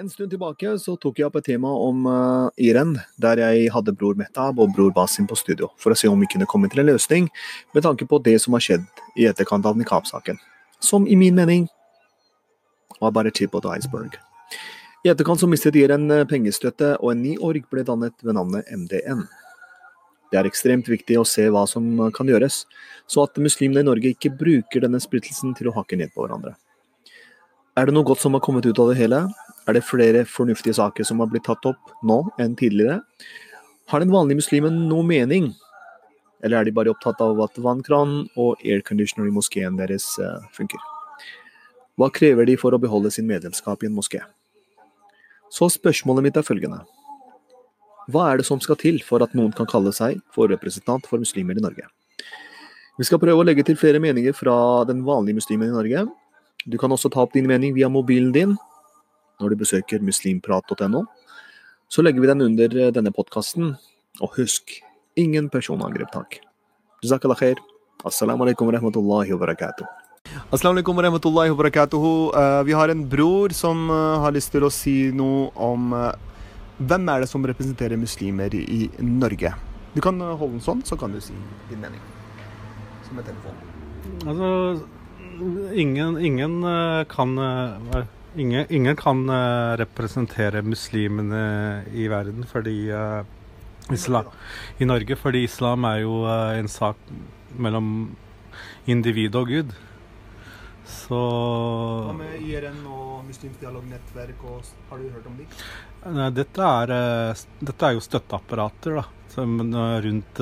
En stund tilbake så tok jeg opp et tema om uh, Iren, der jeg hadde bror Metab og bror Basim på studio, for å se om vi kunne komme til en løsning med tanke på det som har skjedd i etterkant av nikab-saken. Som i min mening var bare tip of the iceberg. I etterkant så mistet Iren eh, pengestøtte, og en ny org ble dannet ved navnet MDN. Det er ekstremt viktig å se hva som kan gjøres, så at muslimene i Norge ikke bruker denne splittelsen til å hakke ned på hverandre. Er det noe godt som har kommet ut av det hele? Er det flere fornuftige saker som har blitt tatt opp nå enn tidligere? Har den vanlige muslimen noe mening? Eller er de bare opptatt av at vannkran og airconditioner i moskeen deres uh, funker? Hva krever de for å beholde sin medlemskap i en moské? Så spørsmålet mitt er følgende. Hva er det som skal til for at noen kan kalle seg for representant for muslimer i Norge? Vi skal prøve å legge til flere meninger fra den vanlige muslimen i Norge. Du kan også ta opp din mening via mobilen din når du besøker muslimprat.no. Så legger vi den under denne podkasten. Og husk, ingen personangrep, takk. Jazakallah khair. Assalamu alaikum wa rahmatullahi wa barakatuh. Assalamu alaikum wa rahmatullahi wa barakatuh. Uh, vi har en bror som uh, har lyst til å si noe om uh, hvem er det som representerer muslimer i Norge. Du kan holde den sånn, så kan du si din mening. Som en telefon. Altså, ingen, ingen kan Ingen, ingen, kan uh, representere muslimene i verden fordi uh, islam, I Norge, fordi islam er jo uh, en sak mellom individ og Gud. Så Hva med IRN og Muslimsk dialognettverk, og har du hørt om de? Dette er, dette er jo støtteapparater, da. Som, rundt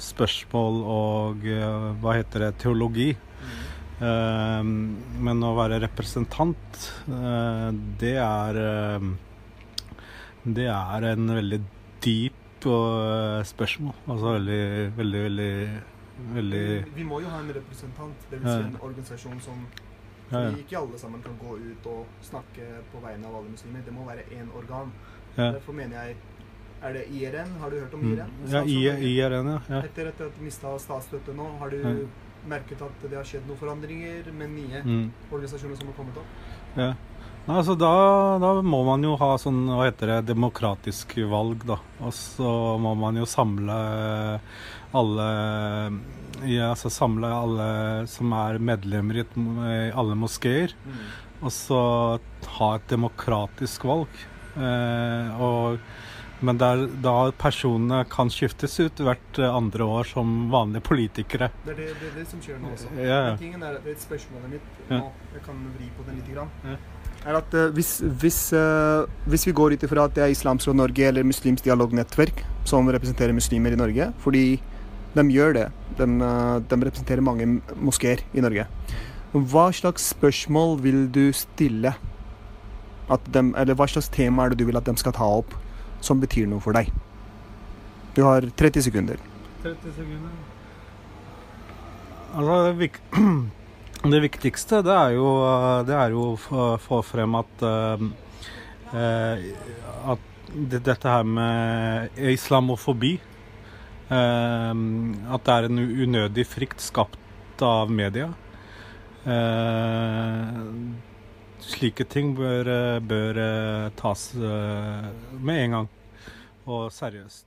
spørsmål og hva heter det, teologi. Ehm, men å være representant, eh, det er eh, Det er en veldig deep eh, spørsmål. Altså veldig, veldig, veldig, veldig Vi må jo ha en representant, dvs. Si en organisasjon som ja. Ikke alle sammen kan gå ut og snakke på vegne av alle muslimer. Det må være én organ. Ja. Derfor mener jeg Er det IRN? Har du hørt om IRN? Mm. Ja, IRN, ja. Etter at du mista statsstøtte nå, har du merket at det har skjedd noen forandringer med nye mm. organisasjoner som har kommet opp? Ja. Altså, da, da, må man jo ha sånn, hva heter det, demokratisk valg, da. Og så må man jo samle alle ja, altså samle alle som er medlemmer i, alle moskeer. Mm. Og så ha et demokratisk valg. Eh, og men der, da personene kan skiftes ut hvert eh, andre år som vanlige politikere. Det er det, det, er det som skjer nå også. Ja, ja. Tingen er, det er spørsmålet mitt nå, jeg kan vri på den litt, grann, ja. er at uh, hvis, hvis, uh, hvis, vi går ut ifra at det er Islamsk Råd Norge eller Muslims dialognettverk som representerer muslimer i Norge, fordi de gjør det, de, uh, de representerer mange moskeer i Norge, hva slags spørsmål vil du stille? De, eller hva slags tema er det du vil at de skal ta opp? Som betyr noe for deg. Du har 30 sekunder. 30 sekunder. Altså, det, vik det viktigste, det er jo, det er jo å få frem at uh, At dette her med islamofobi uh, At det er en unødig frykt skapt av media. Slike ting bør, bør tas med en gang og seriøst.